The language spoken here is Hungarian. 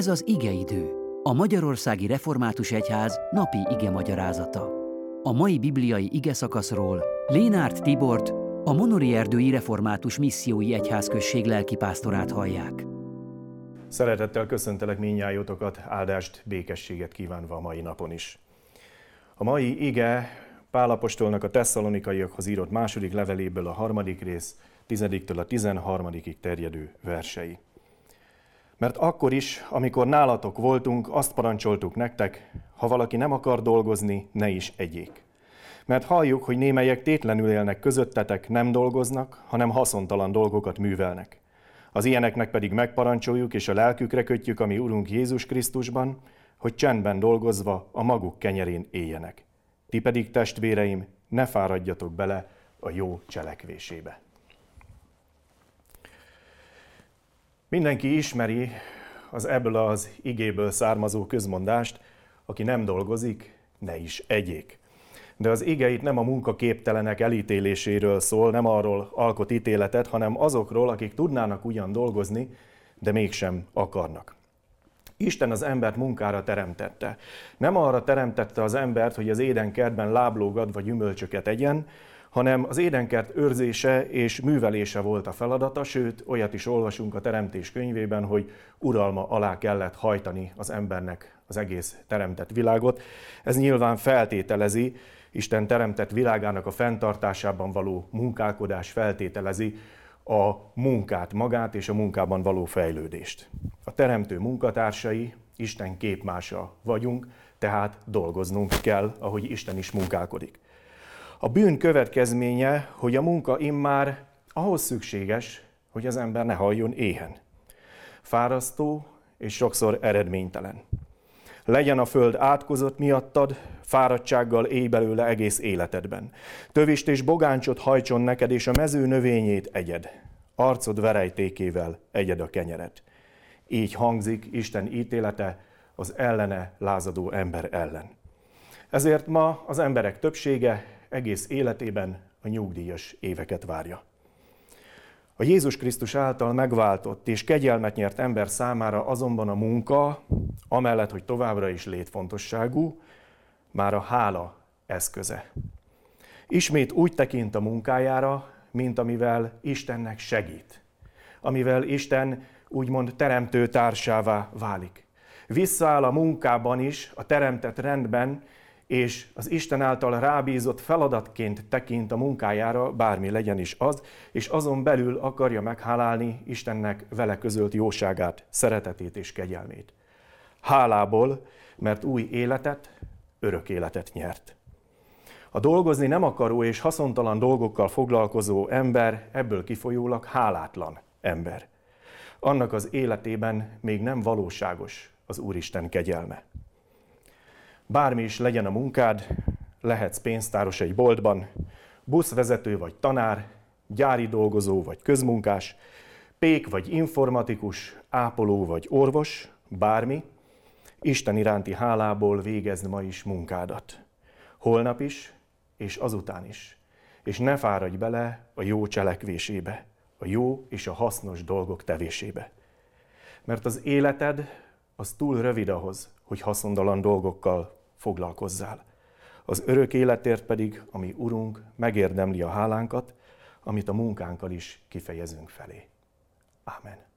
Ez az igeidő, a Magyarországi Református Egyház napi ige magyarázata. A mai bibliai ige szakaszról Lénárt Tibort, a Monori Erdői Református Missziói Egyházközség lelkipásztorát hallják. Szeretettel köszöntelek minnyájotokat, áldást, békességet kívánva a mai napon is. A mai ige Pálapostolnak a tesszalonikaiakhoz írott második leveléből a harmadik rész, tizediktől a tizenharmadikig terjedő versei. Mert akkor is, amikor nálatok voltunk, azt parancsoltuk nektek, ha valaki nem akar dolgozni, ne is egyék. Mert halljuk, hogy némelyek tétlenül élnek közöttetek, nem dolgoznak, hanem haszontalan dolgokat művelnek. Az ilyeneknek pedig megparancsoljuk, és a lelkükre kötjük, ami Urunk Jézus Krisztusban, hogy csendben dolgozva a maguk kenyerén éljenek. Ti pedig, testvéreim, ne fáradjatok bele a jó cselekvésébe. Mindenki ismeri az ebből az igéből származó közmondást, aki nem dolgozik, ne is egyék. De az ige itt nem a munkaképtelenek elítéléséről szól, nem arról alkot ítéletet, hanem azokról, akik tudnának ugyan dolgozni, de mégsem akarnak. Isten az embert munkára teremtette. Nem arra teremtette az embert, hogy az édenkertben láblógad vagy gyümölcsöket egyen, hanem az édenkert őrzése és művelése volt a feladata, sőt, olyat is olvasunk a Teremtés könyvében, hogy uralma alá kellett hajtani az embernek az egész teremtett világot. Ez nyilván feltételezi, Isten teremtett világának a fenntartásában való munkálkodás feltételezi a munkát magát és a munkában való fejlődést. A teremtő munkatársai Isten képmása vagyunk, tehát dolgoznunk kell, ahogy Isten is munkálkodik. A bűn következménye, hogy a munka immár ahhoz szükséges, hogy az ember ne halljon éhen. Fárasztó és sokszor eredménytelen. Legyen a föld átkozott miattad, fáradtsággal élj belőle egész életedben. Tövist és bogáncsot hajtson neked, és a mező növényét egyed. Arcod verejtékével egyed a kenyeret. Így hangzik Isten ítélete az ellene lázadó ember ellen. Ezért ma az emberek többsége egész életében a nyugdíjas éveket várja. A Jézus Krisztus által megváltott és kegyelmet nyert ember számára azonban a munka, amellett, hogy továbbra is létfontosságú, már a hála eszköze. Ismét úgy tekint a munkájára, mint amivel Istennek segít, amivel Isten úgymond teremtő társává válik. Visszaáll a munkában is, a teremtett rendben, és az Isten által rábízott feladatként tekint a munkájára, bármi legyen is az, és azon belül akarja meghálálni Istennek vele közölt jóságát, szeretetét és kegyelmét. Hálából, mert új életet, örök életet nyert. A dolgozni nem akaró és haszontalan dolgokkal foglalkozó ember ebből kifolyólag hálátlan ember. Annak az életében még nem valóságos az Úristen kegyelme. Bármi is legyen a munkád, lehetsz pénztáros egy boltban, buszvezető vagy tanár, gyári dolgozó vagy közmunkás, pék vagy informatikus, ápoló vagy orvos, bármi, Isten iránti hálából végezd ma is munkádat. Holnap is, és azután is. És ne fáradj bele a jó cselekvésébe, a jó és a hasznos dolgok tevésébe. Mert az életed az túl rövid ahhoz, hogy haszondalan dolgokkal foglalkozzál. Az örök életért pedig, ami Urunk megérdemli a hálánkat, amit a munkánkkal is kifejezünk felé. Amen.